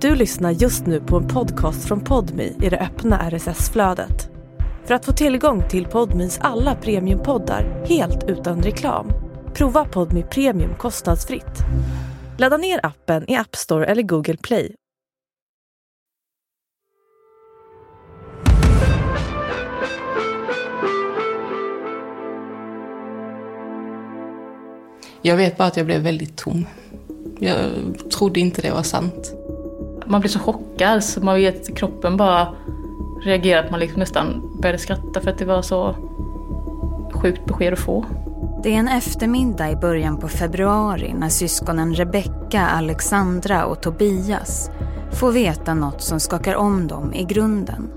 Du lyssnar just nu på en podcast från Podmi i det öppna RSS-flödet. För att få tillgång till Podmis alla premiumpoddar helt utan reklam, prova Podmi Premium kostnadsfritt. Ladda ner appen i App Store eller Google Play. Jag vet bara att jag blev väldigt tom. Jag trodde inte det var sant. Man blir så chockad så man vet kroppen bara reagerar att man liksom nästan började skratta för att det var så sjukt besked att få. Det är en eftermiddag i början på februari när syskonen Rebecka, Alexandra och Tobias får veta något som skakar om dem i grunden.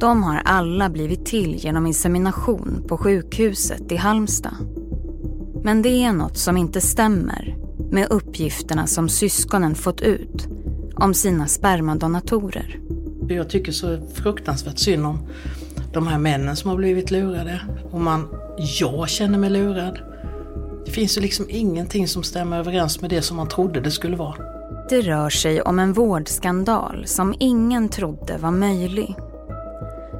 De har alla blivit till genom insemination på sjukhuset i Halmstad. Men det är något som inte stämmer med uppgifterna som syskonen fått ut om sina spermadonatorer. Jag tycker så fruktansvärt synd om de här männen som har blivit lurade. Och man, jag känner mig lurad. Det finns ju liksom ingenting som stämmer överens med det som man trodde det skulle vara. Det rör sig om en vårdskandal som ingen trodde var möjlig.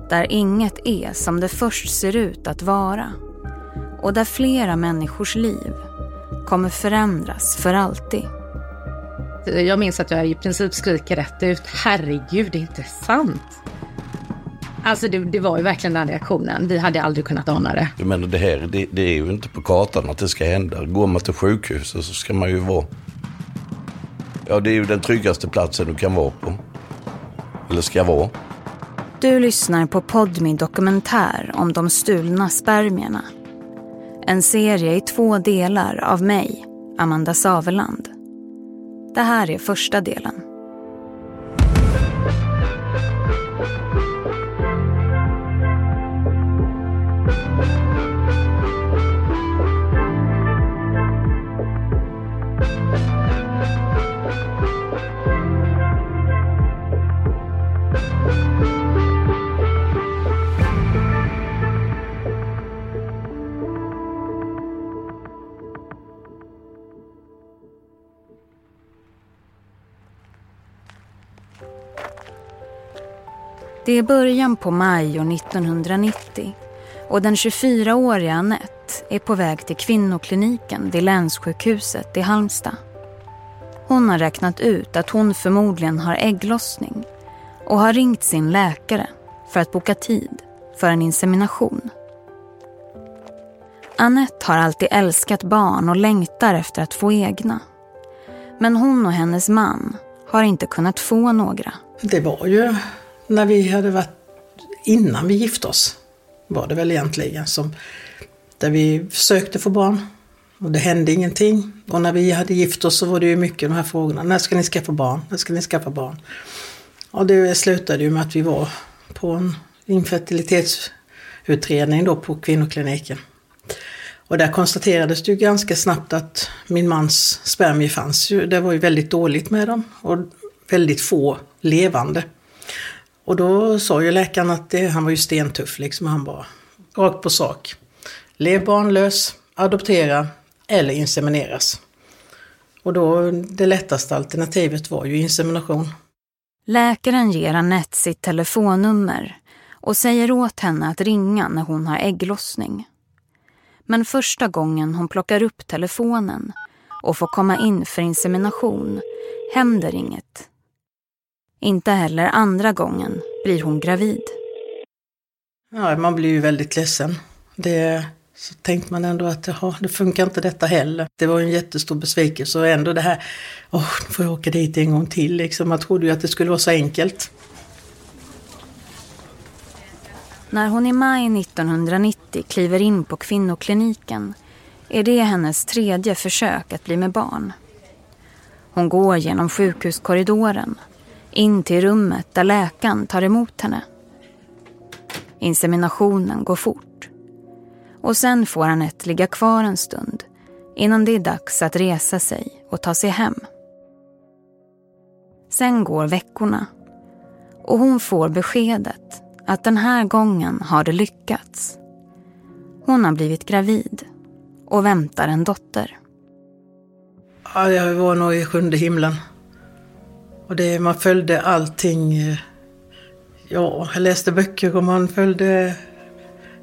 Där inget är som det först ser ut att vara. Och där flera människors liv kommer förändras för alltid. Jag minns att jag i princip skriker rätt ut. Herregud, det är inte sant. Alltså det, det, var ju verkligen den reaktionen. Vi hade aldrig kunnat ana det. Jag menar det här, det, det, är ju inte på kartan att det ska hända. Går man till sjukhuset så ska man ju vara... Ja, det är ju den tryggaste platsen du kan vara på. Eller ska vara. Du lyssnar på Podmi dokumentär om de stulna spermierna. En serie i två delar av mig, Amanda Saveland. Det här är första delen. Det är början på maj år 1990 och den 24-åriga Annette är på väg till kvinnokliniken vid länssjukhuset i Halmstad. Hon har räknat ut att hon förmodligen har ägglossning och har ringt sin läkare för att boka tid för en insemination. Annette har alltid älskat barn och längtar efter att få egna. Men hon och hennes man har inte kunnat få några. Det var ju när vi hade varit, innan vi gifte oss, var det väl egentligen, som, där vi försökte få barn. Och det hände ingenting. Och när vi hade gift oss så var det ju mycket de här frågorna. När ska ni skaffa barn? När ska ni skaffa barn? Och det slutade ju med att vi var på en infertilitetsutredning då på kvinnokliniken. Och där konstaterades det ju ganska snabbt att min mans spermier fanns ju. Det var ju väldigt dåligt med dem och väldigt få levande. Och då sa ju läkaren att det, han var ju stentuff liksom. Han bara rakt på sak. Lev barnlös, adoptera eller insemineras. Och då det lättaste alternativet var ju insemination. Läkaren ger Anette sitt telefonnummer och säger åt henne att ringa när hon har ägglossning. Men första gången hon plockar upp telefonen och får komma in för insemination händer inget. Inte heller andra gången blir hon gravid. Ja, man blir ju väldigt ledsen. Det, så tänkte man ändå att jaha, det funkar inte detta heller. Det var en jättestor besvikelse och ändå det här, åh, nu får jag åka dit en gång till liksom. Man trodde ju att det skulle vara så enkelt. När hon i maj 1990 kliver in på kvinnokliniken är det hennes tredje försök att bli med barn. Hon går genom sjukhuskorridoren in till rummet där läkaren tar emot henne. Inseminationen går fort. Och sen får Anette ligga kvar en stund innan det är dags att resa sig och ta sig hem. Sen går veckorna och hon får beskedet att den här gången har det lyckats. Hon har blivit gravid och väntar en dotter. Ja, jag var nog i sjunde himlen. Och det, man följde allting. Eh, ja, jag läste böcker och man följde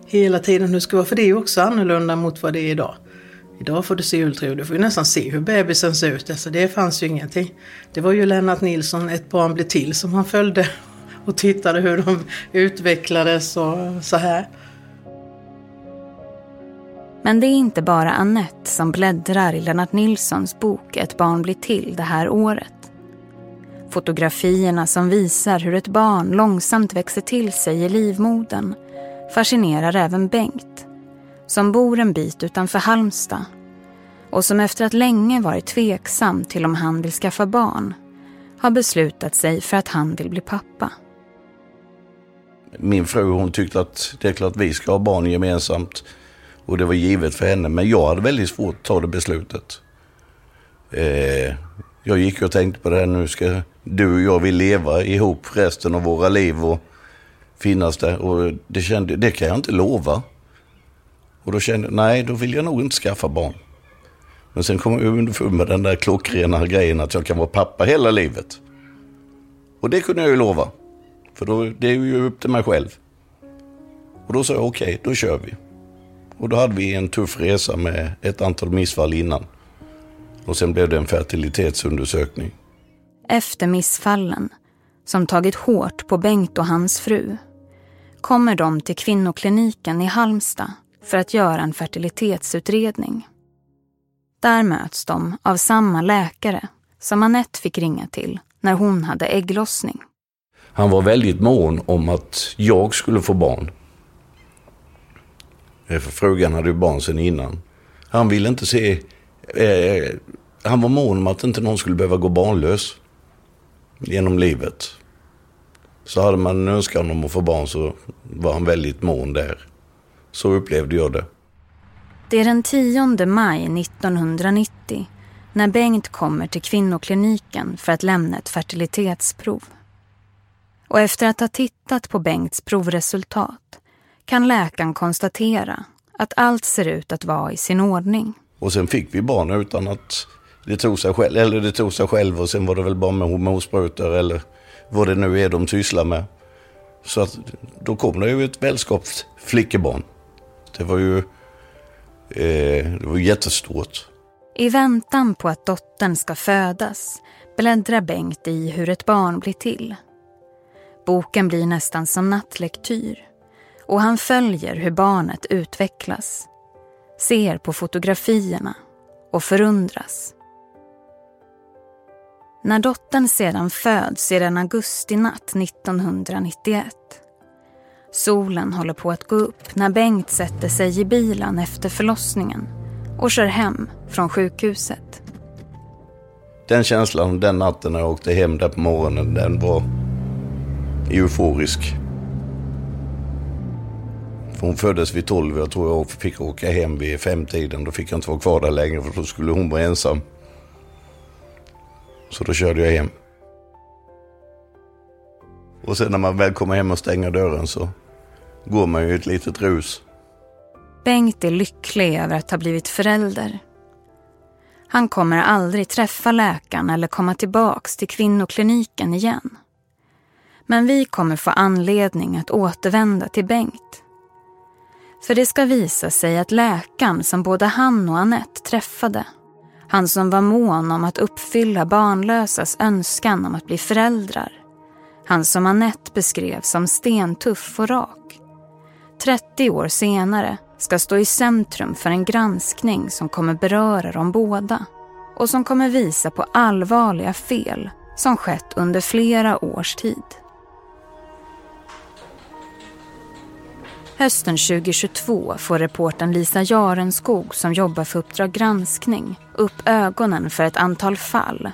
hela tiden hur det skulle vara. För det är ju också annorlunda mot vad det är idag. Idag får du se ultraljud, du får ju nästan se hur bebisen ser ut. Alltså det fanns ju ingenting. Det var ju Lennart Nilsson, Ett barn blir till, som han följde och tittade hur de utvecklades och så här. Men det är inte bara Annette som bläddrar i Lennart Nilssons bok Ett barn blir till det här året. Fotografierna som visar hur ett barn långsamt växer till sig i livmodern fascinerar även Bengt, som bor en bit utanför Halmstad och som efter att länge varit tveksam till om han vill skaffa barn har beslutat sig för att han vill bli pappa. Min fru hon tyckte att det är klart vi ska ha barn gemensamt. Och det var givet för henne. Men jag hade väldigt svårt att ta det beslutet. Eh, jag gick och tänkte på det här nu ska du och jag vill leva ihop resten av våra liv och finnas där. Och det kände, det kan jag inte lova. Och då kände jag, nej då vill jag nog inte skaffa barn. Men sen kom jag underfund med den där klockrena grejen att jag kan vara pappa hela livet. Och det kunde jag ju lova. För då, det är ju upp till mig själv. Och då sa jag okej, då kör vi. Och då hade vi en tuff resa med ett antal missfall innan. Och sen blev det en fertilitetsundersökning. Efter missfallen, som tagit hårt på Bengt och hans fru, kommer de till kvinnokliniken i Halmstad för att göra en fertilitetsutredning. Där möts de av samma läkare som Annette fick ringa till när hon hade ägglossning. Han var väldigt mån om att jag skulle få barn. Eh, för frugan hade ju barn sedan innan. Han ville inte se... Eh, eh, han var mån om att inte någon skulle behöva gå barnlös genom livet. Så hade man en önskan om att få barn så var han väldigt mån där. Så upplevde jag det. Det är den 10 maj 1990 när Bengt kommer till kvinnokliniken för att lämna ett fertilitetsprov. Och efter att ha tittat på Bengts provresultat kan läkaren konstatera att allt ser ut att vara i sin ordning. Och sen fick vi barn utan att det tog sig själv. Eller det tog sig själv och sen var det väl bara med hormonsprutor eller vad det nu är de sysslar med. Så att då kom det ju ett välskapsflickebarn. Det var ju eh, det var jättestort. I väntan på att dottern ska födas bläddrar Bengt i hur ett barn blir till. Boken blir nästan som nattlektyr och han följer hur barnet utvecklas, ser på fotografierna och förundras. När dottern sedan föds är det en augustinatt 1991. Solen håller på att gå upp när Bengt sätter sig i bilen efter förlossningen och kör hem från sjukhuset. Den känslan den natten när jag åkte hem där på morgonen, den var euforisk. För hon föddes vid 12 jag tror jag fick åka hem vid femtiden. Då fick jag inte vara kvar där längre för då skulle hon vara ensam. Så då körde jag hem. Och sen när man väl kommer hem och stänger dörren så går man ju ett litet rus. Bengt är lycklig över att ha blivit förälder. Han kommer aldrig träffa läkaren eller komma tillbaks till kvinnokliniken igen. Men vi kommer få anledning att återvända till Bengt. För det ska visa sig att läkaren som både han och Annette träffade, han som var mån om att uppfylla barnlösas önskan om att bli föräldrar, han som Annette beskrev som stentuff och rak, 30 år senare ska stå i centrum för en granskning som kommer beröra dem båda och som kommer visa på allvarliga fel som skett under flera års tid. Hösten 2022 får reportern Lisa Jarenskog som jobbar för Uppdrag granskning upp ögonen för ett antal fall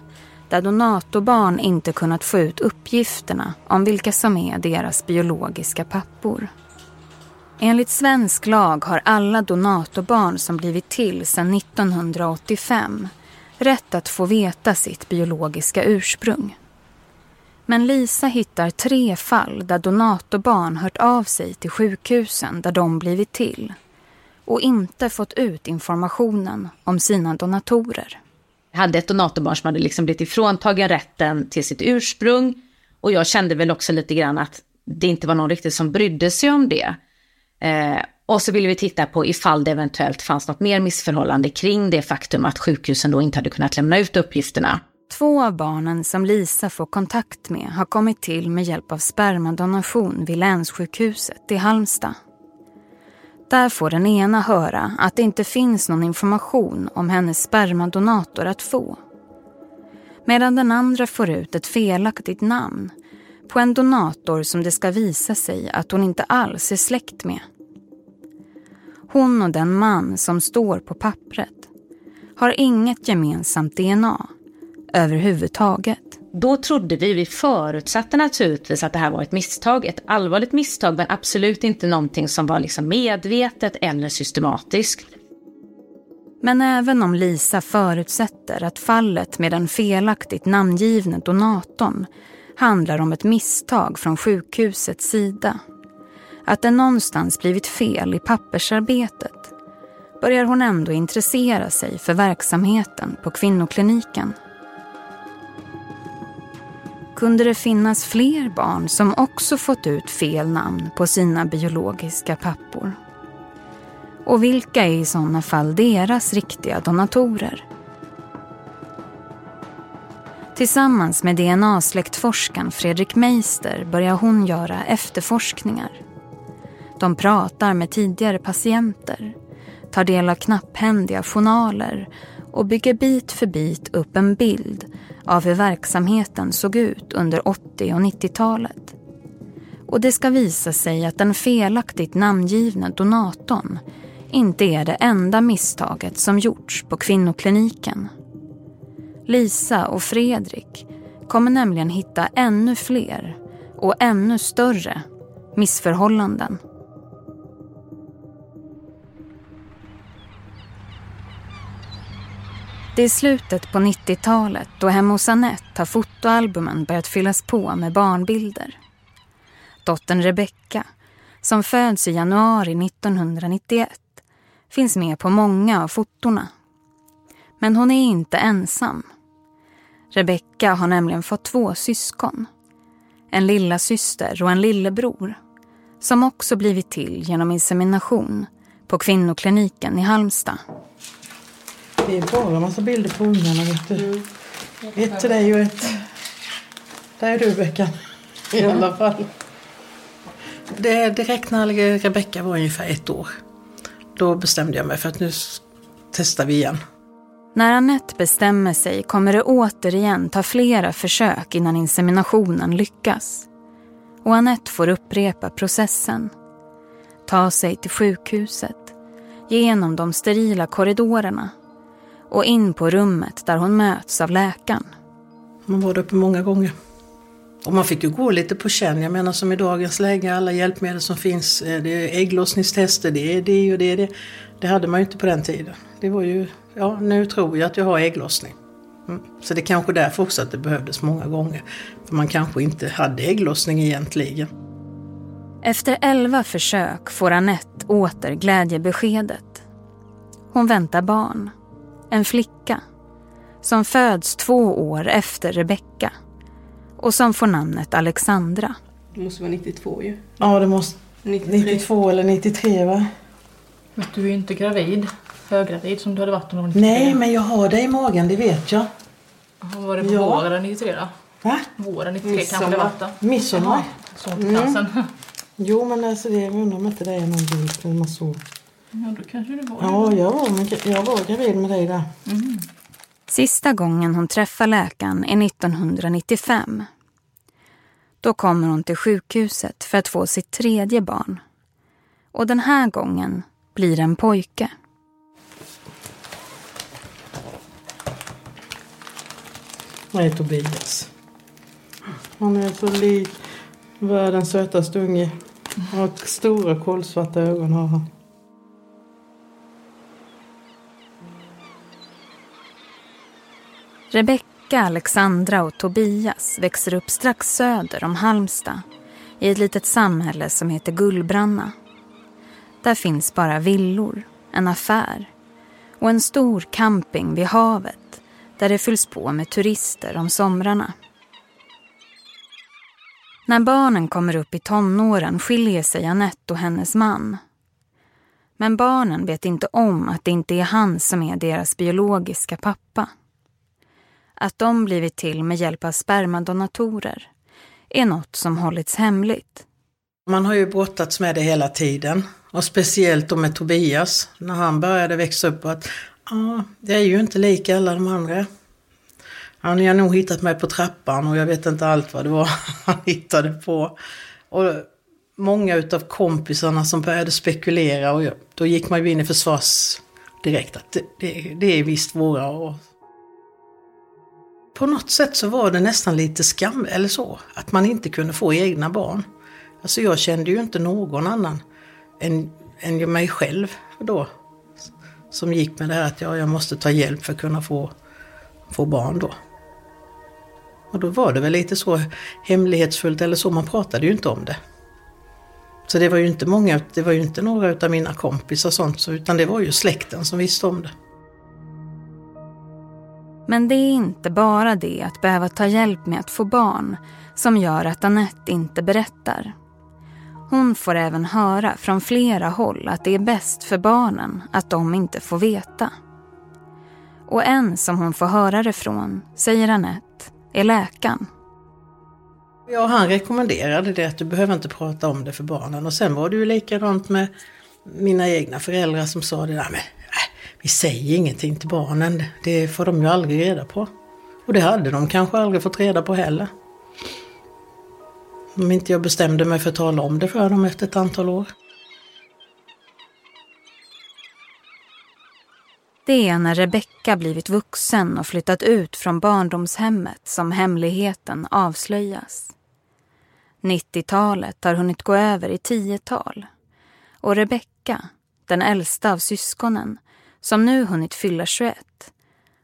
där donatorbarn inte kunnat få ut uppgifterna om vilka som är deras biologiska pappor. Enligt svensk lag har alla donatorbarn som blivit till sedan 1985 rätt att få veta sitt biologiska ursprung. Men Lisa hittar tre fall där donatorbarn hört av sig till sjukhusen där de blivit till och inte fått ut informationen om sina donatorer. hade ett donatorbarn som hade liksom blivit ifråntagen rätten till sitt ursprung. Och jag kände väl också lite grann att det inte var någon riktigt som brydde sig om det. Eh, och så ville vi titta på ifall det eventuellt fanns något mer missförhållande kring det faktum att sjukhusen då inte hade kunnat lämna ut uppgifterna. Två av barnen som Lisa får kontakt med har kommit till med hjälp av spermadonation vid länssjukhuset i Halmstad. Där får den ena höra att det inte finns någon information om hennes spermadonator att få. Medan den andra får ut ett felaktigt namn på en donator som det ska visa sig att hon inte alls är släkt med. Hon och den man som står på pappret har inget gemensamt DNA överhuvudtaget. Då trodde vi, vi förutsatte naturligtvis att det här var ett misstag, ett allvarligt misstag men absolut inte någonting som var liksom medvetet eller systematiskt. Men även om Lisa förutsätter att fallet med den felaktigt namngivne donatorn handlar om ett misstag från sjukhusets sida, att det någonstans blivit fel i pappersarbetet, börjar hon ändå intressera sig för verksamheten på kvinnokliniken kunde det finnas fler barn som också fått ut fel namn på sina biologiska pappor. Och vilka är i sådana fall deras riktiga donatorer? Tillsammans med DNA-släktforskaren Fredrik Meister börjar hon göra efterforskningar. De pratar med tidigare patienter, tar del av knapphändiga journaler och bygger bit för bit upp en bild av hur verksamheten såg ut under 80 och 90-talet. Och det ska visa sig att den felaktigt namngivna donatorn inte är det enda misstaget som gjorts på kvinnokliniken. Lisa och Fredrik kommer nämligen hitta ännu fler och ännu större missförhållanden. Det är slutet på 90-talet då hemma hos Anette har fotoalbumen börjat fyllas på med barnbilder. Dottern Rebecka, som föds i januari 1991, finns med på många av fotorna. Men hon är inte ensam. Rebecka har nämligen fått två syskon. En lilla syster och en lillebror. Som också blivit till genom insemination på kvinnokliniken i Halmstad. Det är bara en massa bilder på ungarna vet du. Mm. Ett till dig och ett... Där är du Becka. I ja. alla fall. Det, direkt när Rebecka var ungefär ett år. Då bestämde jag mig för att nu testar vi igen. När Annette bestämmer sig kommer det återigen ta flera försök innan inseminationen lyckas. Och Annette får upprepa processen. Ta sig till sjukhuset, genom de sterila korridorerna och in på rummet där hon möts av läkaren. Man var där uppe många gånger. Och man fick ju gå lite på känn. Jag menar som i dagens läge, alla hjälpmedel som finns. Eh, det är ägglossningstester, det är det och det är det. Det hade man ju inte på den tiden. Det var ju, ja nu tror jag att jag har ägglossning. Mm. Så det är kanske därför också att det behövdes många gånger. För man kanske inte hade ägglossning egentligen. Efter elva försök får Annette åter glädjebeskedet. Hon väntar barn en flicka som föds två år efter Rebecka och som får namnet Alexandra. Det måste vara 92 ju. Ja, det måste... 93. 92 eller 93 va? Men du är ju inte gravid. Höggravid som du hade varit om du var 93. Nej, men jag har det i magen, det vet jag. Aha, var det på ja. våren 93 då? Va? Våren 93 Midsommar. kanske det var? Midsommar. Sånt mm. Jo, men alltså det, jag undrar om inte det är någon bild man såg. Ja, då kanske det var Ja, jag var, jag var gravid med dig där. Mm. Sista gången hon träffar läkaren är 1995. Då kommer hon till sjukhuset för att få sitt tredje barn. Och den här gången blir det en pojke. Nej, Tobias. Han är så lik världens sötaste unge. har stora kolsvarta ögon har han. Rebecka, Alexandra och Tobias växer upp strax söder om Halmstad i ett litet samhälle som heter Gullbranna. Där finns bara villor, en affär och en stor camping vid havet där det fylls på med turister om somrarna. När barnen kommer upp i tonåren skiljer sig Anette och hennes man. Men barnen vet inte om att det inte är han som är deras biologiska pappa. Att de blivit till med hjälp av spermadonatorer är något som hållits hemligt. Man har ju brottats med det hela tiden. Och speciellt då med Tobias, när han började växa upp. att ja, Det är ju inte lika alla de andra. Han ni har nog hittat mig på trappan och jag vet inte allt vad det var han hittade på. Och många utav kompisarna som började spekulera och då gick man ju in i försvars direkt att det, det, det är visst våra. Och på något sätt så var det nästan lite skam eller så, att man inte kunde få egna barn. Alltså jag kände ju inte någon annan än, än mig själv då. Som gick med det här att ja, jag måste ta hjälp för att kunna få, få barn då. Och då var det väl lite så hemlighetsfullt eller så, man pratade ju inte om det. Så det var ju inte många, det var ju inte några av mina kompisar och sånt, utan det var ju släkten som visste om det. Men det är inte bara det att behöva ta hjälp med att få barn som gör att Annette inte berättar. Hon får även höra från flera håll att det är bäst för barnen att de inte får veta. Och en som hon får höra det från, säger Annette, är läkaren. Ja, han rekommenderade det att du behöver inte prata om det för barnen. Och sen var det ju likadant med mina egna föräldrar som sa det där med vi säger ingenting till barnen, det får de ju aldrig reda på. Och det hade de kanske aldrig fått reda på heller. Om inte jag bestämde mig för att tala om det för dem efter ett antal år. Det är när Rebecka blivit vuxen och flyttat ut från barndomshemmet som hemligheten avslöjas. 90-talet har hunnit gå över i 10-tal. Och Rebecka, den äldsta av syskonen, som nu hunnit fylla 21,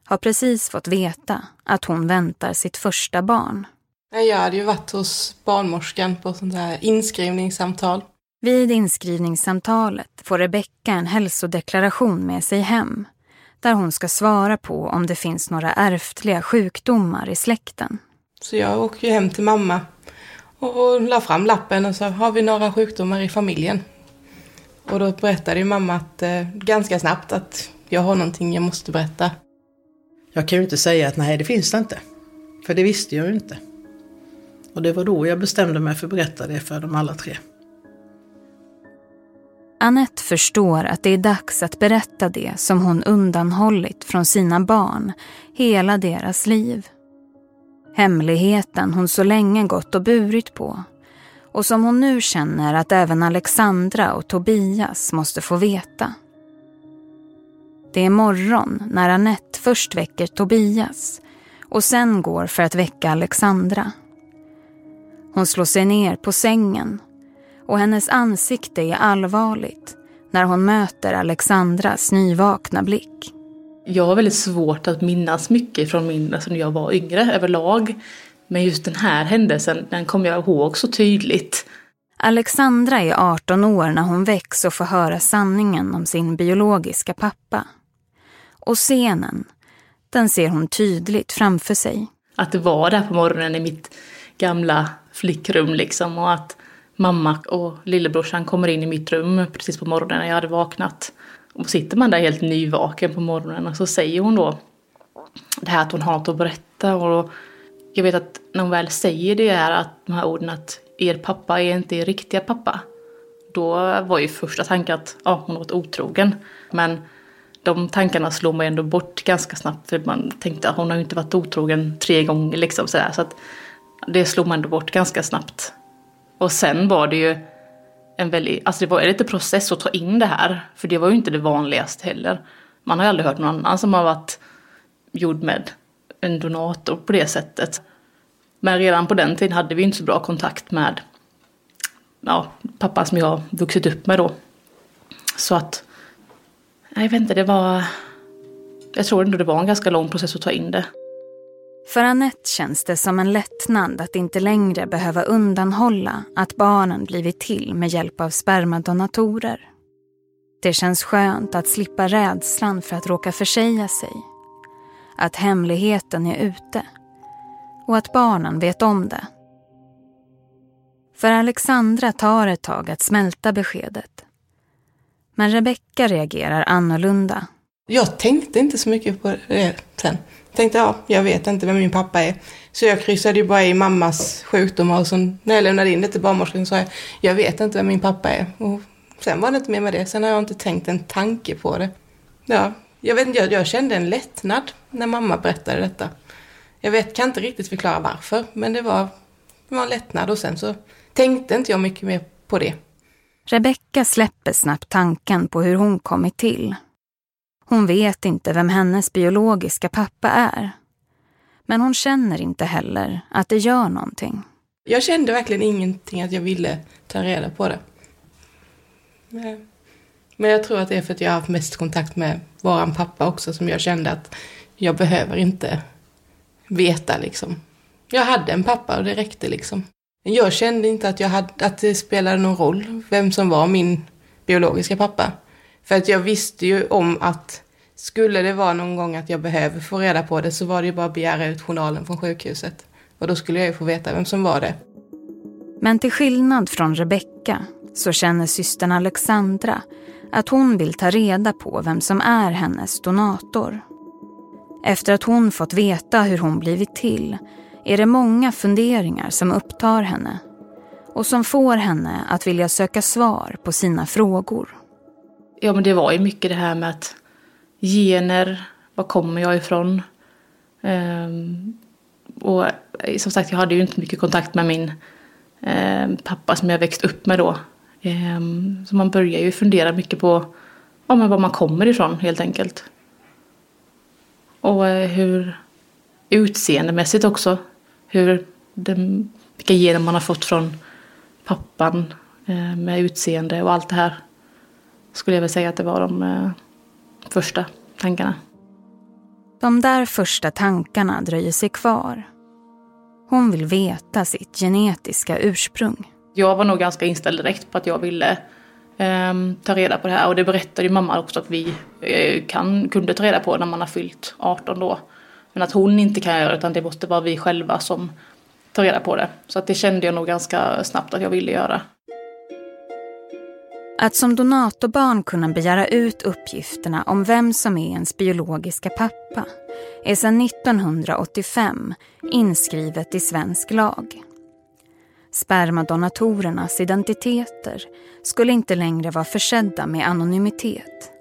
har precis fått veta att hon väntar sitt första barn. Jag hade ju varit hos barnmorskan på sånt här inskrivningssamtal. Vid inskrivningssamtalet får Rebecka en hälsodeklaration med sig hem där hon ska svara på om det finns några ärftliga sjukdomar i släkten. Så jag åker ju hem till mamma och la fram lappen och sa, har vi några sjukdomar i familjen? Och då berättade ju mamma att, eh, ganska snabbt att jag har någonting jag måste berätta. Jag kan ju inte säga att nej, det finns det inte. För det visste jag ju inte. Och det var då jag bestämde mig för att berätta det för dem alla tre. Annette förstår att det är dags att berätta det som hon undanhållit från sina barn hela deras liv. Hemligheten hon så länge gått och burit på och som hon nu känner att även Alexandra och Tobias måste få veta. Det är morgon när Annette först väcker Tobias och sen går för att väcka Alexandra. Hon slår sig ner på sängen och hennes ansikte är allvarligt när hon möter Alexandras nyvakna blick. Jag har väldigt svårt att minnas mycket från min, alltså när jag var yngre överlag. Men just den här händelsen, den kommer jag ihåg så tydligt. Alexandra är 18 år när hon väcks och får höra sanningen om sin biologiska pappa. Och scenen, den ser hon tydligt framför sig. Att det var där på morgonen i mitt gamla flickrum liksom och att mamma och lillebrorsan kommer in i mitt rum precis på morgonen när jag hade vaknat. Och sitter man där helt nyvaken på morgonen och så säger hon då det här att hon har något att berätta och jag vet att när hon väl säger det här, att de här orden att er pappa är inte er riktiga pappa. Då var ju första tanken att ja, hon har varit otrogen. Men de tankarna slog man ändå bort ganska snabbt för man tänkte att hon har ju inte varit otrogen tre gånger liksom sådär. Så att det slog man ändå bort ganska snabbt. Och sen var det ju en väldigt, alltså det var en liten process att ta in det här. För det var ju inte det vanligaste heller. Man har ju aldrig hört någon annan som har varit gjord med en donator på det sättet. Men redan på den tiden hade vi inte så bra kontakt med ja, pappa som jag vuxit upp med då. Så att, jag vet inte, det var, jag tror ändå det var en ganska lång process att ta in det. För Annette känns det som en lättnad att inte längre behöva undanhålla att barnen blivit till med hjälp av spermadonatorer. Det känns skönt att slippa rädslan för att råka försäga sig att hemligheten är ute och att barnen vet om det. För Alexandra tar ett tag att smälta beskedet. Men Rebecka reagerar annorlunda. Jag tänkte inte så mycket på det sen. Tänkte, ja, jag vet inte vem min pappa är. Så jag kryssade ju bara i mammas sjukdomar och så när jag lämnade in det till barnmorskan sa jag, jag vet inte vem min pappa är. Och sen var det inte mer med det. Sen har jag inte tänkt en tanke på det. Ja, jag vet jag, jag kände en lättnad när mamma berättade detta. Jag vet, kan inte riktigt förklara varför, men det var, det var en lättnad och sen så tänkte inte jag mycket mer på det. Rebecka släpper snabbt tanken på hur hon kommit till. Hon vet inte vem hennes biologiska pappa är. Men hon känner inte heller att det gör någonting. Jag kände verkligen ingenting att jag ville ta reda på det. Men jag tror att det är för att jag har haft mest kontakt med våran pappa också som jag kände att jag behöver inte veta liksom. Jag hade en pappa och det räckte liksom. Jag kände inte att, jag hade, att det spelade någon roll vem som var min biologiska pappa. För att jag visste ju om att skulle det vara någon gång att jag behöver få reda på det så var det ju bara att begära ut journalen från sjukhuset. Och då skulle jag ju få veta vem som var det. Men till skillnad från Rebecka så känner systern Alexandra att hon vill ta reda på vem som är hennes donator. Efter att hon fått veta hur hon blivit till är det många funderingar som upptar henne och som får henne att vilja söka svar på sina frågor. Ja, men det var ju mycket det här med att gener, var kommer jag ifrån? Ehm, och eh, som sagt, jag hade ju inte mycket kontakt med min eh, pappa som jag växt upp med då. Ehm, så man börjar ju fundera mycket på ja, men var man kommer ifrån helt enkelt. Och eh, hur utseendemässigt också. Hur den, vilka gener man har fått från pappan eh, med utseende och allt det här. Skulle jag väl säga att det var de eh, första tankarna. De där första tankarna dröjer sig kvar. Hon vill veta sitt genetiska ursprung. Jag var nog ganska inställd direkt på att jag ville eh, ta reda på det här. Och det berättade ju mamma också att vi eh, kan, kunde ta reda på när man har fyllt 18 då. Men att hon inte kan göra det utan det måste vara vi själva som tar reda på det. Så att det kände jag nog ganska snabbt att jag ville göra. Att som donatorbarn kunna begära ut uppgifterna om vem som är ens biologiska pappa är sedan 1985 inskrivet i svensk lag. Spermadonatorernas identiteter skulle inte längre vara försedda med anonymitet.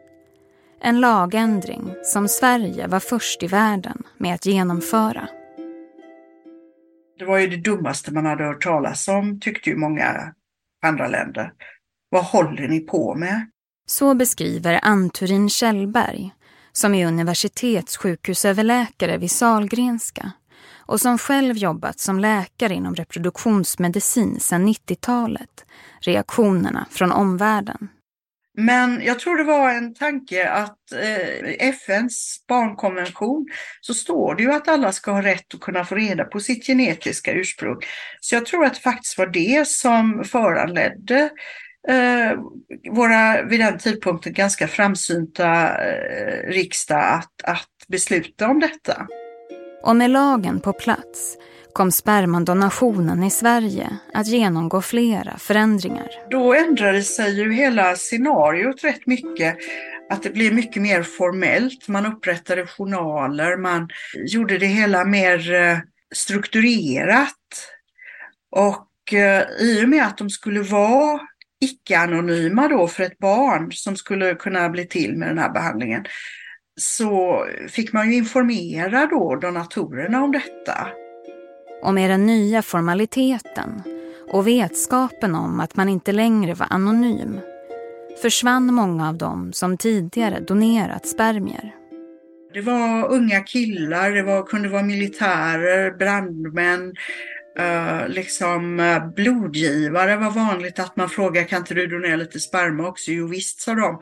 En lagändring som Sverige var först i världen med att genomföra. Det var ju det dummaste man hade hört talas om, tyckte ju många andra länder. Vad håller ni på med? Så beskriver Ann-Turin Kjellberg, som är universitetssjukhusöverläkare vid Salgrenska och som själv jobbat som läkare inom reproduktionsmedicin sedan 90-talet, reaktionerna från omvärlden. Men jag tror det var en tanke att eh, FNs barnkonvention så står det ju att alla ska ha rätt att kunna få reda på sitt genetiska ursprung. Så jag tror att det faktiskt var det som föranledde eh, våra vid den tidpunkten ganska framsynta eh, riksdag att, att besluta om detta. Och med lagen på plats kom spermadonationen i Sverige att genomgå flera förändringar. Då ändrade sig ju hela scenariot rätt mycket. Att det blev mycket mer formellt. Man upprättade journaler, man gjorde det hela mer eh, strukturerat. Och eh, i och med att de skulle vara icke-anonyma då för ett barn som skulle kunna bli till med den här behandlingen så fick man ju informera då donatorerna om detta. Och med den nya formaliteten och vetskapen om att man inte längre var anonym försvann många av dem som tidigare donerat spermier. Det var unga killar, det var, kunde vara militärer, brandmän, Uh, liksom uh, blodgivare var vanligt att man frågade kan inte du donera lite sperma också? Jo visst sa de.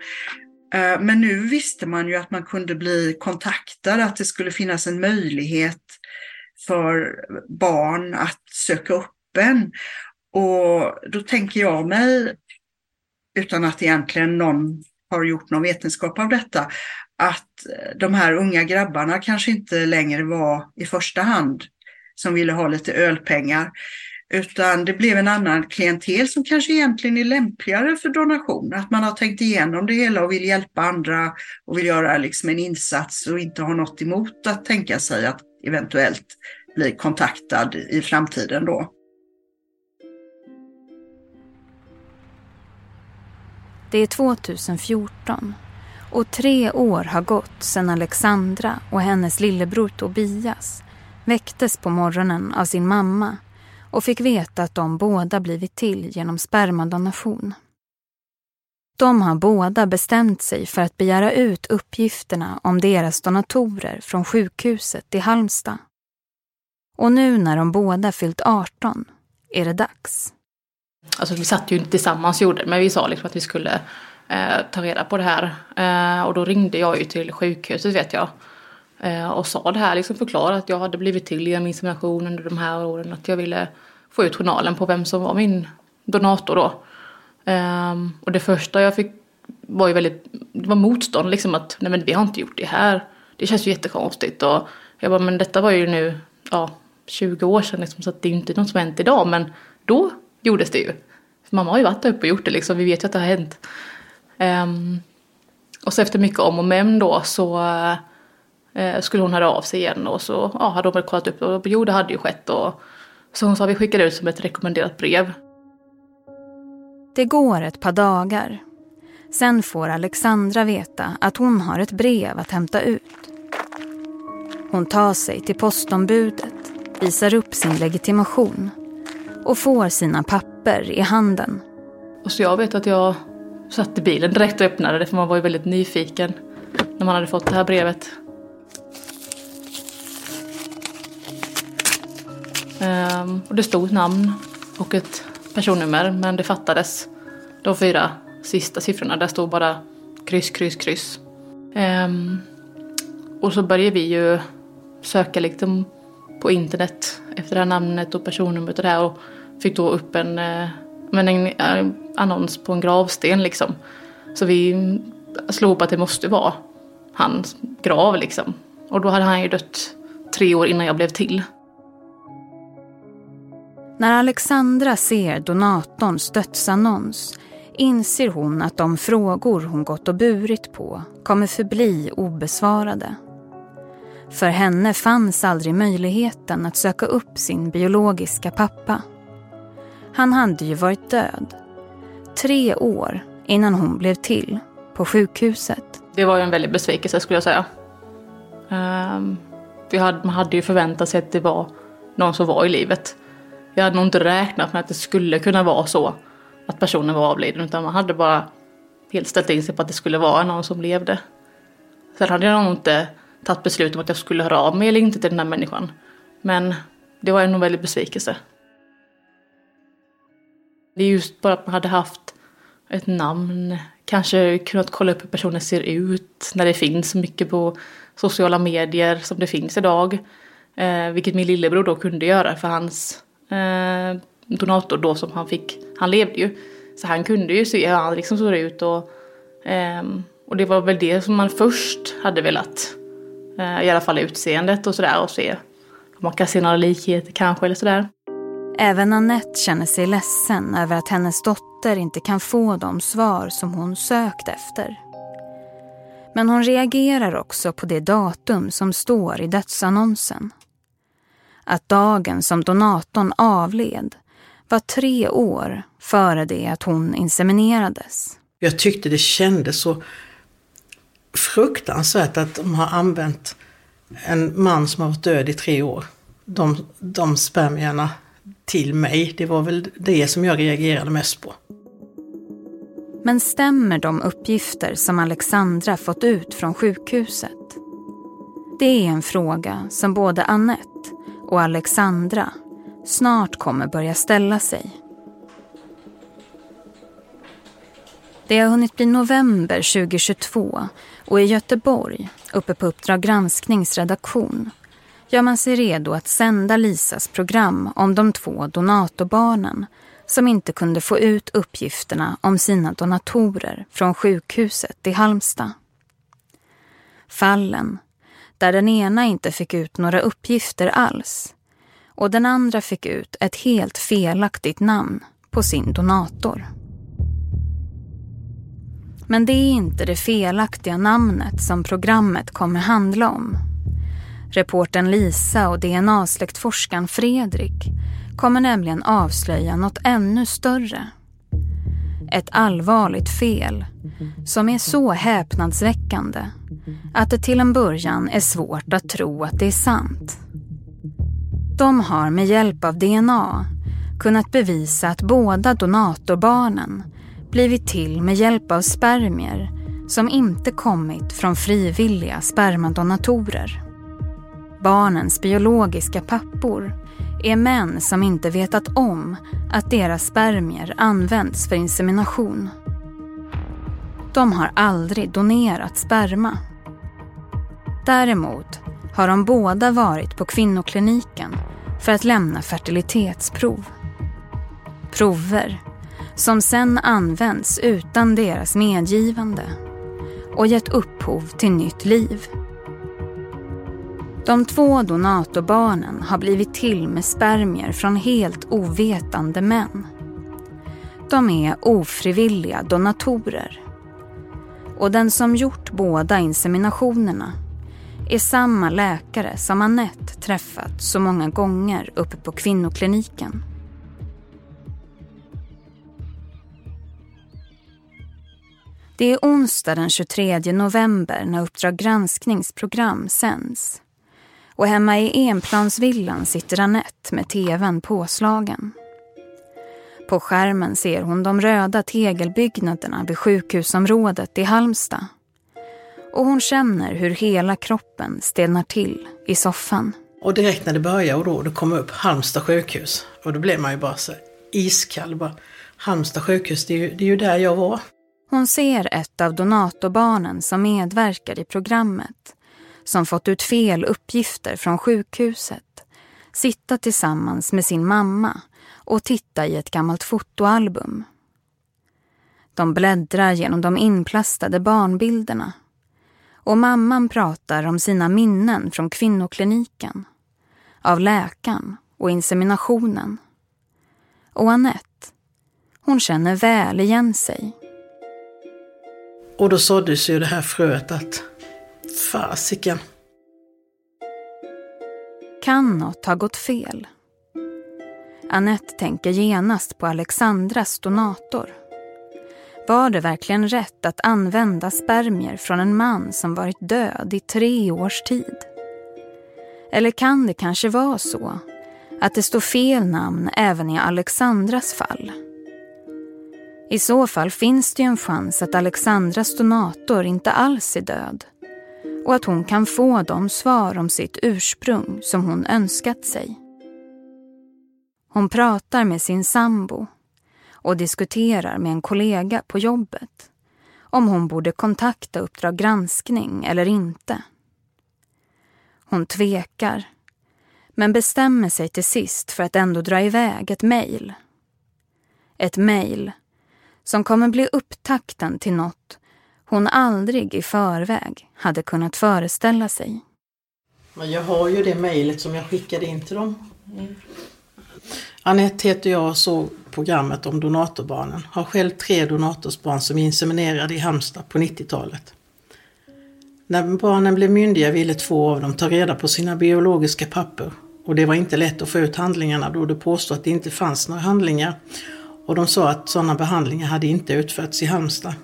Eh, men nu visste man ju att man kunde bli kontaktad, att det skulle finnas en möjlighet för barn att söka upp en. Och då tänker jag mig, utan att egentligen någon har gjort någon vetenskap av detta, att eh, de här unga grabbarna kanske inte längre var i första hand som ville ha lite ölpengar, utan det blev en annan klientel som kanske egentligen är lämpligare för donation. Att man har tänkt igenom det hela och vill hjälpa andra och vill göra liksom en insats och inte har något emot att tänka sig att eventuellt bli kontaktad i framtiden då. Det är 2014 och tre år har gått sedan Alexandra och hennes lillebror Tobias väcktes på morgonen av sin mamma och fick veta att de båda blivit till genom spermadonation. De har båda bestämt sig för att begära ut uppgifterna om deras donatorer från sjukhuset i Halmstad. Och nu när de båda fyllt 18 är det dags. Alltså vi satt ju inte tillsammans och gjorde men vi sa liksom att vi skulle eh, ta reda på det här. Eh, och då ringde jag ju till sjukhuset vet jag. Eh, och sa det här, liksom förklarade att jag hade blivit till genom insemination under de här åren. Att jag ville få ut journalen på vem som var min donator då. Um, och det första jag fick var ju väldigt, det var motstånd liksom att nej men vi har inte gjort det här. Det känns ju jättekonstigt och jag bara men detta var ju nu, ja 20 år sedan liksom, så att det är ju inte något som hänt idag men då gjordes det ju. För mamma har ju varit där uppe och gjort det liksom, vi vet ju att det har hänt. Um, och så efter mycket om och men då så uh, skulle hon höra av sig igen och så ja, hade hon väl kollat upp och jo det hade ju skett och så hon sa vi skickar ut som ett rekommenderat brev. Det går ett par dagar. Sen får Alexandra veta att hon har ett brev att hämta ut. Hon tar sig till postombudet, visar upp sin legitimation och får sina papper i handen. Och så jag vet att jag satt i bilen direkt och öppnade det för man var ju väldigt nyfiken när man hade fått det här brevet. Ehm, och det stod namn och ett personnummer men det fattades de fyra sista siffrorna. Där stod bara kryss, kryss, kryss. Ehm, och så började vi ju söka liksom på internet efter det här namnet och personnumret och det här och fick då upp en, eh, men en eh, annons på en gravsten liksom. Så vi slog på att det måste vara hans grav liksom. Och då hade han ju dött tre år innan jag blev till. När Alexandra ser donatorns dödsannons inser hon att de frågor hon gått och burit på kommer förbli obesvarade. För henne fanns aldrig möjligheten att söka upp sin biologiska pappa. Han hade ju varit död. Tre år innan hon blev till på sjukhuset. Det var ju en väldig besvikelse skulle jag säga. Um, hade, man hade ju förväntat sig att det var någon som var i livet. Jag hade nog inte räknat med att det skulle kunna vara så att personen var avliden utan man hade bara helt ställt in sig på att det skulle vara någon som levde. Sen hade jag nog inte tagit beslut om att jag skulle höra av mig eller inte till den här människan. Men det var en väldig besvikelse. Det är just bara att man hade haft ett namn, kanske kunnat kolla upp hur personen ser ut när det finns så mycket på sociala medier som det finns idag. Eh, vilket min lillebror då kunde göra för hans eh, donator då som han fick, han levde ju. Så han kunde ju se hur han liksom såg ut och, eh, och det var väl det som man först hade velat. Eh, I alla fall utseendet och sådär och se om man kan se några likheter kanske eller sådär. Även Annette känner sig ledsen över att hennes dotter inte kan få de svar som hon sökt efter. Men hon reagerar också på det datum som står i dödsannonsen att dagen som donatorn avled var tre år före det att hon inseminerades. Jag tyckte det kändes så fruktansvärt att de har använt en man som har varit död i tre år. De, de spermierna till mig, det var väl det som jag reagerade mest på. Men stämmer de uppgifter som Alexandra fått ut från sjukhuset? Det är en fråga som både Annette och Alexandra snart kommer börja ställa sig. Det har hunnit bli november 2022 och i Göteborg, uppe på Uppdrag gransknings redaktion, gör man sig redo att sända Lisas program om de två donatorbarnen som inte kunde få ut uppgifterna om sina donatorer från sjukhuset i Halmstad. Fallen där den ena inte fick ut några uppgifter alls och den andra fick ut ett helt felaktigt namn på sin donator. Men det är inte det felaktiga namnet som programmet kommer handla om. Reporten Lisa och DNA-släktforskaren Fredrik kommer nämligen avslöja något ännu större. Ett allvarligt fel som är så häpnadsväckande att det till en början är svårt att tro att det är sant. De har med hjälp av DNA kunnat bevisa att båda donatorbarnen blivit till med hjälp av spermier som inte kommit från frivilliga spermadonatorer. Barnens biologiska pappor är män som inte vetat om att deras spermier används för insemination. De har aldrig donerat sperma. Däremot har de båda varit på kvinnokliniken för att lämna fertilitetsprov. Prover som sen används utan deras medgivande och gett upphov till nytt liv. De två donatorbarnen har blivit till med spermier från helt ovetande män. De är ofrivilliga donatorer. Och den som gjort båda inseminationerna är samma läkare som Annette träffat så många gånger uppe på kvinnokliniken. Det är onsdag den 23 november när Uppdrag granskningsprogram sänds. Och hemma i Enplansvillan sitter Annette med tvn påslagen. På skärmen ser hon de röda tegelbyggnaderna vid sjukhusområdet i Halmstad. Och hon känner hur hela kroppen stelnar till i soffan. Och direkt när det började och då, det kom upp Halmstad sjukhus. Och då blev man ju bara så iskall. Bara, Halmstad sjukhus, det är, ju, det är ju där jag var. Hon ser ett av donatorbarnen som medverkar i programmet som fått ut fel uppgifter från sjukhuset sitta tillsammans med sin mamma och titta i ett gammalt fotoalbum. De bläddrar genom de inplastade barnbilderna och mamman pratar om sina minnen från kvinnokliniken, av läkaren och inseminationen. Och Annette, hon känner väl igen sig. Och då såddes ju det här fröet att fasiken. Kan något ha gått fel? Annette tänker genast på Alexandras donator. Var det verkligen rätt att använda spermier från en man som varit död i tre års tid? Eller kan det kanske vara så att det står fel namn även i Alexandras fall? I så fall finns det ju en chans att Alexandras donator inte alls är död och att hon kan få de svar om sitt ursprung som hon önskat sig. Hon pratar med sin sambo och diskuterar med en kollega på jobbet om hon borde kontakta Uppdrag granskning eller inte. Hon tvekar, men bestämmer sig till sist för att ändå dra iväg ett mejl. Ett mejl som kommer bli upptakten till något hon aldrig i förväg hade kunnat föreställa sig. Men jag har ju det mejlet som jag skickade in till dem. Mm. Anette heter jag och såg programmet om donatorbarnen. Har själv tre donatorsbarn som inseminerade i Halmstad på 90-talet. När barnen blev myndiga ville två av dem ta reda på sina biologiska papper. Och det var inte lätt att få ut handlingarna då det påstod att det inte fanns några handlingar. Och de sa att sådana behandlingar hade inte utförts i Halmstad.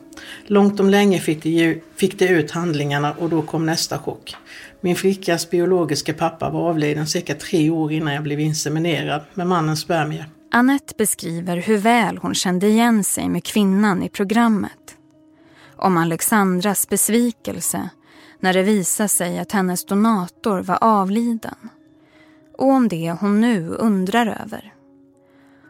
Långt om länge fick de, fick de ut handlingarna och då kom nästa chock. Min flickas biologiska pappa var avliden cirka tre år innan jag blev inseminerad med mannens spermier. Annette beskriver hur väl hon kände igen sig med kvinnan i programmet. Om Alexandras besvikelse när det visade sig att hennes donator var avliden. Och om det hon nu undrar över.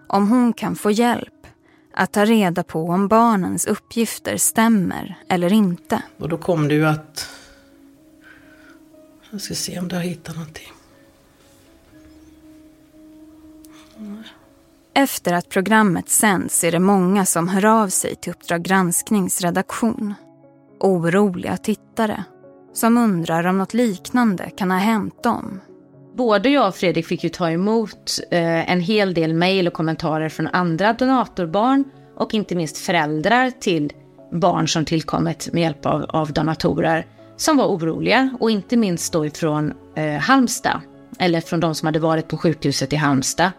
Om hon kan få hjälp att ta reda på om barnens uppgifter stämmer eller inte. Och då kom det ju att... Jag ska se om jag hittar någonting. Efter att programmet sänds är det många som hör av sig till Uppdrag gransknings redaktion. Oroliga tittare som undrar om något liknande kan ha hänt dem. Både jag och Fredrik fick ju ta emot eh, en hel del mejl och kommentarer från andra donatorbarn och inte minst föräldrar till barn som tillkommit med hjälp av, av donatorer som var oroliga och inte minst då ifrån eh, Halmstad eller från de som hade varit på sjukhuset i Halmstad.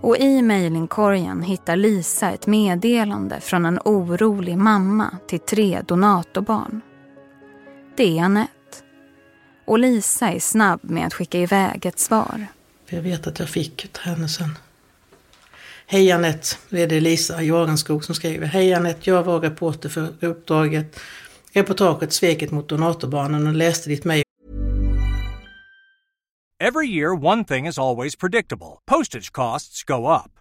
Och i mejlinkorgen hittar Lisa ett meddelande från en orolig mamma till tre donatorbarn. Det är Anette. Och Lisa är snabb med att skicka iväg ett svar. Jag vet att jag fick till henne sen. Hej Anette, det är det Lisa Jorenskog som skriver. Hej Anette, jag var reporter för uppdraget. Reportaget Sveket mot donatorbarnen och läste ditt mejl Every year, one thing is always predictable postage costs go up.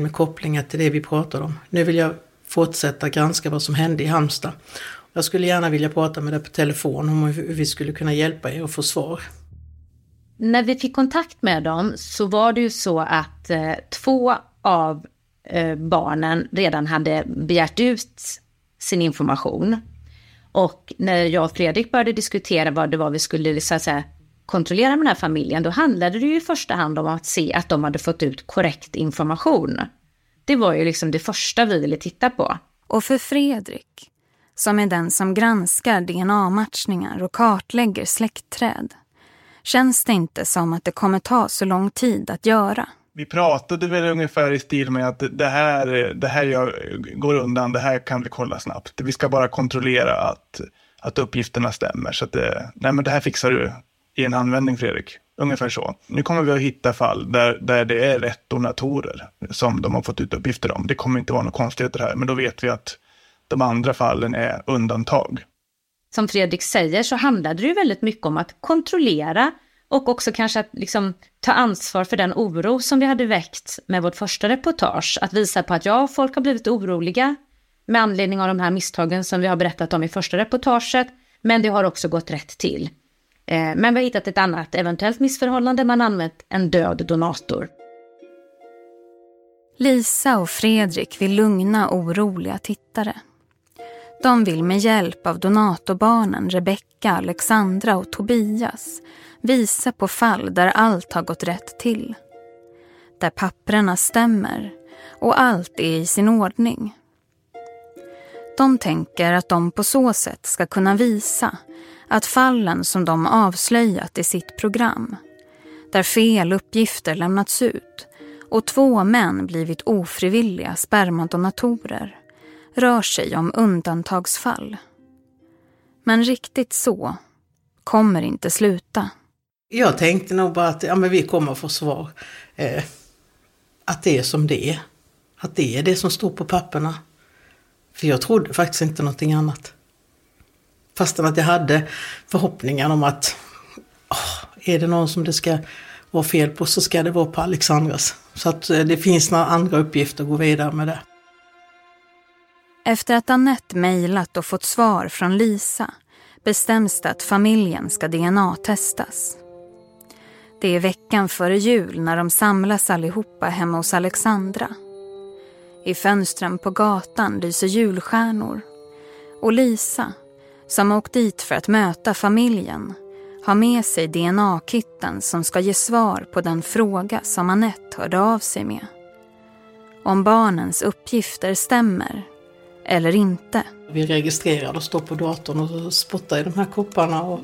Med kopplingar till det vi pratade om. Nu vill jag fortsätta granska vad som hände i Halmstad. Jag skulle gärna vilja prata med dig på telefon om hur vi skulle kunna hjälpa er att få svar. När vi fick kontakt med dem så var det ju så att eh, två av eh, barnen redan hade begärt ut sin information. Och när jag och Fredrik började diskutera vad det var vi skulle så att säga, kontrollera med den här familjen, då handlade det ju i första hand om att se att de hade fått ut korrekt information. Det var ju liksom det första vi ville titta på. Och för Fredrik, som är den som granskar DNA-matchningar och kartlägger släktträd, känns det inte som att det kommer ta så lång tid att göra. Vi pratade väl ungefär i stil med att det här, det här gör, går undan, det här kan vi kolla snabbt. Vi ska bara kontrollera att, att uppgifterna stämmer. Så att det, nej men det här fixar du i en användning, Fredrik. Ungefär så. Nu kommer vi att hitta fall där, där det är rätt donatorer som de har fått ut uppgifter om. Det kommer inte vara några konstigheter här, men då vet vi att de andra fallen är undantag. Som Fredrik säger så handlade det ju väldigt mycket om att kontrollera och också kanske att liksom ta ansvar för den oro som vi hade väckt med vårt första reportage. Att visa på att ja, folk har blivit oroliga med anledning av de här misstagen som vi har berättat om i första reportaget. Men det har också gått rätt till. Eh, men vi har hittat ett annat eventuellt missförhållande. Man använt en död donator. Lisa och Fredrik vill lugna oroliga tittare. De vill med hjälp av donatorbarnen Rebecka, Alexandra och Tobias visa på fall där allt har gått rätt till. Där papprena stämmer och allt är i sin ordning. De tänker att de på så sätt ska kunna visa att fallen som de avslöjat i sitt program, där fel uppgifter lämnats ut och två män blivit ofrivilliga spermadonatorer, rör sig om undantagsfall. Men riktigt så kommer inte sluta. Jag tänkte nog bara att ja, men vi kommer få svar. Eh, att det är som det är. Att det är det som står på papperna. För jag trodde faktiskt inte någonting annat. Fastän att jag hade förhoppningar om att oh, är det någon som det ska vara fel på så ska det vara på Alexandras. Så att eh, det finns några andra uppgifter att gå vidare med det. Efter att Annette mejlat och fått svar från Lisa bestäms det att familjen ska DNA-testas. Det är veckan före jul när de samlas allihopa hemma hos Alexandra. I fönstren på gatan lyser julstjärnor. Och Lisa, som åkt dit för att möta familjen, har med sig DNA-kitten som ska ge svar på den fråga som Annette hörde av sig med. Om barnens uppgifter stämmer eller inte. Vi registrerade och stod på datorn och spottade i de här kopparna och,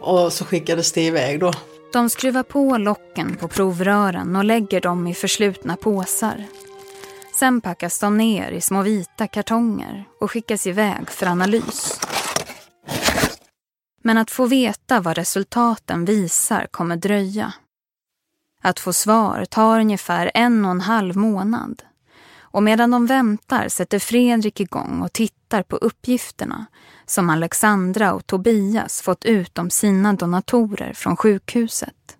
och så skickades det iväg då. De skruvar på locken på provrören och lägger dem i förslutna påsar. Sen packas de ner i små vita kartonger och skickas iväg för analys. Men att få veta vad resultaten visar kommer dröja. Att få svar tar ungefär en och en halv månad. Och medan de väntar sätter Fredrik igång och tittar på uppgifterna som Alexandra och Tobias fått ut om sina donatorer från sjukhuset.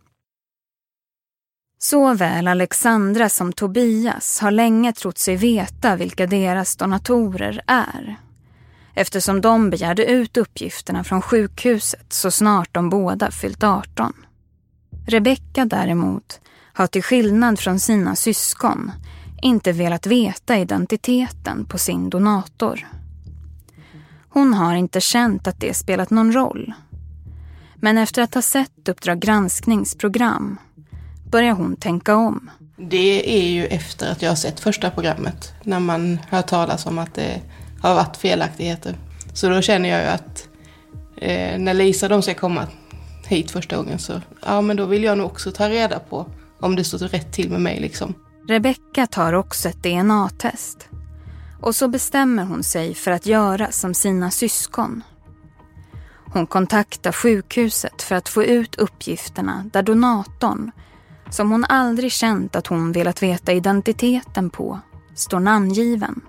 Såväl Alexandra som Tobias har länge trott sig veta vilka deras donatorer är eftersom de begärde ut uppgifterna från sjukhuset så snart de båda fyllt 18. Rebecka däremot har till skillnad från sina syskon inte velat veta identiteten på sin donator. Hon har inte känt att det spelat någon roll. Men efter att ha sett Uppdrag granskningsprogram börjar hon tänka om. Det är ju efter att jag har sett första programmet. När man hör talas om att det har varit felaktigheter. Så då känner jag ju att eh, när Lisa de ska komma hit första gången så ja men då vill jag nog också ta reda på om det står rätt till med mig liksom. Rebecka tar också ett DNA-test. Och så bestämmer hon sig för att göra som sina syskon. Hon kontaktar sjukhuset för att få ut uppgifterna där donatorn, som hon aldrig känt att hon velat veta identiteten på, står namngiven.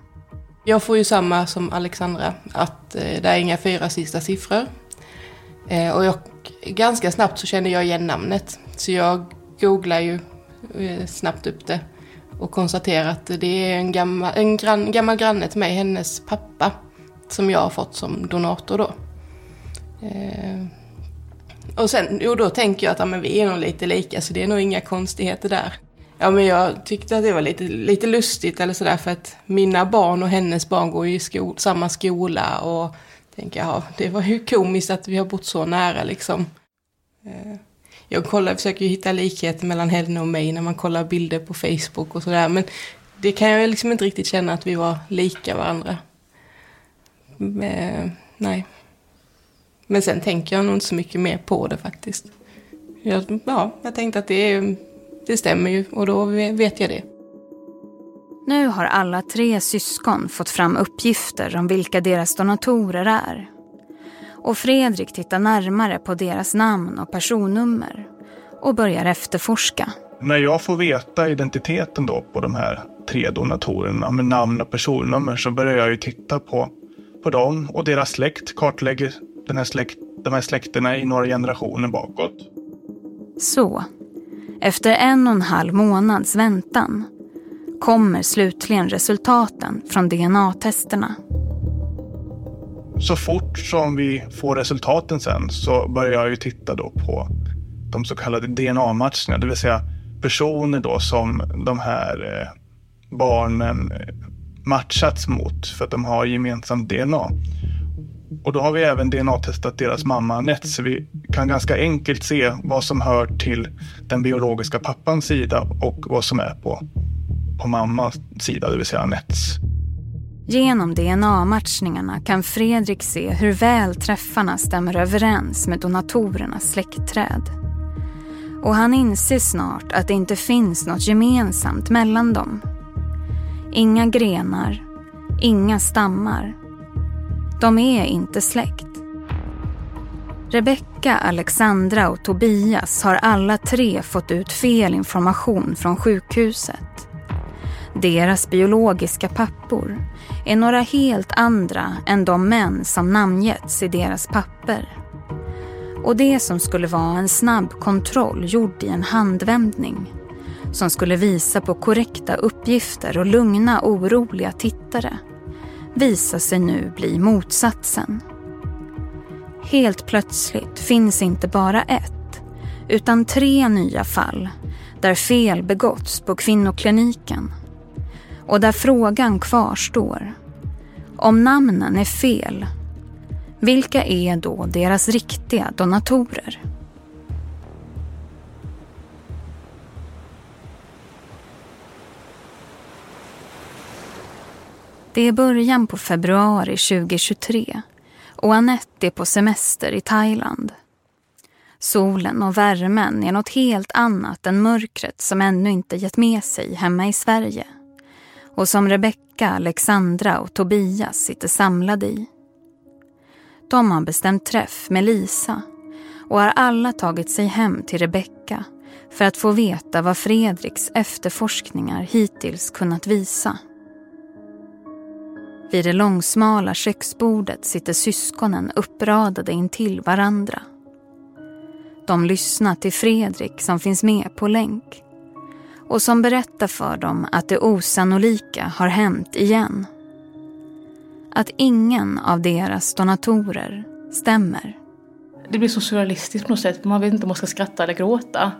Jag får ju samma som Alexandra, att eh, det är inga fyra sista siffror. Eh, och jag, ganska snabbt så kände jag igen namnet. Så jag googlar ju eh, snabbt upp det och konstaterar att det är en gammal, en gran, gammal granne till mig, hennes pappa, som jag har fått som donator då. Och sen, jo då tänker jag att ja, men vi är nog lite lika så det är nog inga konstigheter där. Ja men jag tyckte att det var lite, lite lustigt eller sådär för att mina barn och hennes barn går ju i sko samma skola och tänker ja det var ju komiskt att vi har bott så nära liksom. Eh, jag kollar, försöker ju hitta likheter mellan henne och mig när man kollar bilder på Facebook och sådär men det kan jag liksom inte riktigt känna att vi var lika varandra. Men, nej. Men sen tänker jag nog inte så mycket mer på det faktiskt. Jag, ja, jag tänkte att det är det stämmer ju och då vet jag det. Nu har alla tre syskon fått fram uppgifter om vilka deras donatorer är. Och Fredrik tittar närmare på deras namn och personnummer och börjar efterforska. När jag får veta identiteten då på de här tre donatorerna med namn och personnummer så börjar jag ju titta på, på dem och deras släkt, kartlägger den här släkt, de här släkterna i några generationer bakåt. Så, efter en och en halv månads väntan kommer slutligen resultaten från DNA-testerna. Så fort som vi får resultaten sen så börjar jag ju titta då på de så kallade DNA-matchningarna, det vill säga personer då som de här eh, barnen eh, matchats mot för att de har gemensamt DNA. Och då har vi även DNA-testat deras mamma Anette så vi kan ganska enkelt se vad som hör till den biologiska pappans sida och vad som är på, på mammas sida, det vill säga Anettes. Genom DNA-matchningarna kan Fredrik se hur väl träffarna stämmer överens med donatorernas släktträd. Och han inser snart att det inte finns något gemensamt mellan dem. Inga grenar, inga stammar de är inte släkt. Rebecka, Alexandra och Tobias har alla tre fått ut fel information från sjukhuset. Deras biologiska pappor är några helt andra än de män som namngetts i deras papper. Och det som skulle vara en snabb kontroll gjord i en handvändning som skulle visa på korrekta uppgifter och lugna oroliga tittare visar sig nu bli motsatsen. Helt plötsligt finns inte bara ett, utan tre nya fall där fel begåtts på kvinnokliniken. Och där frågan kvarstår. Om namnen är fel, vilka är då deras riktiga donatorer? Det är början på februari 2023 och Annette är på semester i Thailand. Solen och värmen är något helt annat än mörkret som ännu inte gett med sig hemma i Sverige och som Rebecka, Alexandra och Tobias sitter samlade i. De har bestämt träff med Lisa och har alla tagit sig hem till Rebecka för att få veta vad Fredriks efterforskningar hittills kunnat visa. Vid det långsmala köksbordet sitter syskonen uppradade intill varandra. De lyssnar till Fredrik som finns med på länk och som berättar för dem att det osannolika har hänt igen. Att ingen av deras donatorer stämmer. Det blir så surrealistiskt på något sätt. Man vet inte om man ska skratta eller gråta.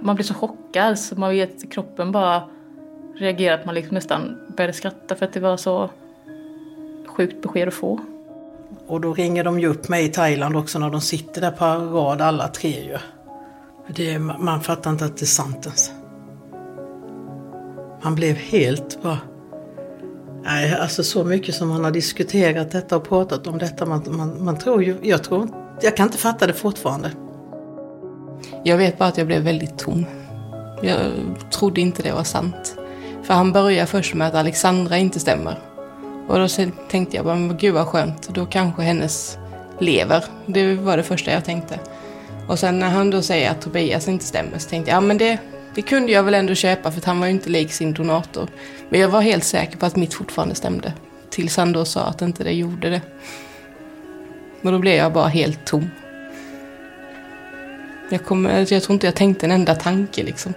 Man blir så chockad så man vet att kroppen bara reagerar att man liksom nästan började skratta för att det var så sjukt besked att få. Och då ringer de ju upp mig i Thailand också när de sitter där på rad alla tre ju. Det, man fattar inte att det är sant ens. Man blev helt bara... Nej, alltså så mycket som man har diskuterat detta och pratat om detta. Man, man, man tror ju... Jag tror Jag kan inte fatta det fortfarande. Jag vet bara att jag blev väldigt tom. Jag trodde inte det var sant. För han börjar först med att Alexandra inte stämmer. Och då tänkte jag bara, men gud vad skönt, då kanske hennes lever. Det var det första jag tänkte. Och sen när han då säger att Tobias inte stämmer så tänkte jag, ja men det, det kunde jag väl ändå köpa för han var ju inte lik sin donator. Men jag var helt säker på att mitt fortfarande stämde. Tills han då sa att inte det gjorde det. Och då blev jag bara helt tom. Jag, kom, jag tror inte jag tänkte en enda tanke liksom.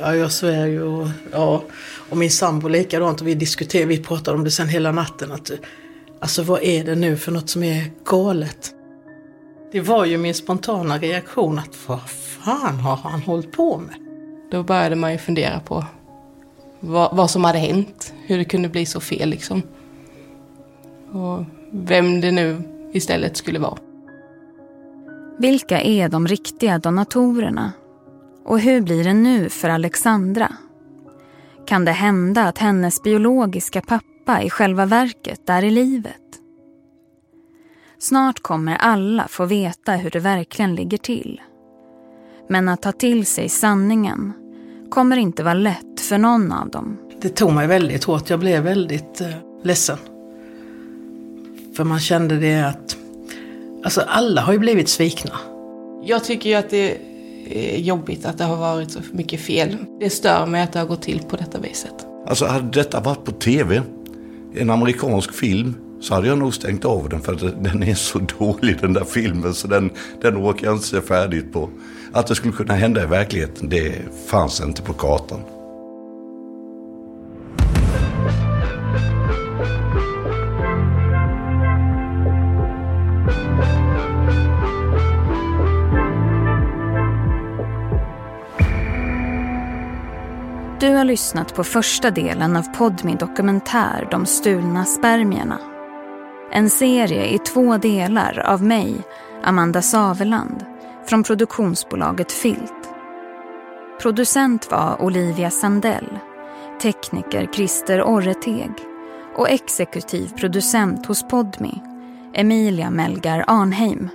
Ja, jag svär ju och, ja, och min sambo likadant. Och vi diskuterade, vi pratade om det sen hela natten. Att, alltså vad är det nu för något som är galet? Det var ju min spontana reaktion att vad fan har han hållit på med? Då började man ju fundera på vad, vad som hade hänt. Hur det kunde bli så fel liksom. Och vem det nu istället skulle vara. Vilka är de riktiga donatorerna? Och hur blir det nu för Alexandra? Kan det hända att hennes biologiska pappa i själva verket är i livet? Snart kommer alla få veta hur det verkligen ligger till. Men att ta till sig sanningen kommer inte vara lätt för någon av dem. Det tog mig väldigt hårt. Jag blev väldigt eh, ledsen. För man kände det att alltså alla har ju blivit svikna. Jag tycker ju att det Eh, jobbigt att det har varit så mycket fel. Det stör mig att det har gått till på detta viset. Alltså hade detta varit på tv, en amerikansk film, så hade jag nog stängt av den för att den är så dålig den där filmen så den, den åker jag inte se färdigt på. Att det skulle kunna hända i verkligheten, det fanns inte på kartan. Du har lyssnat på första delen av Podmi dokumentär De stulna spermierna. En serie i två delar av mig, Amanda Saveland, från produktionsbolaget Filt. Producent var Olivia Sandell, tekniker Christer Orreteg och exekutiv producent hos Podmi, Emilia Melgar Arnheim.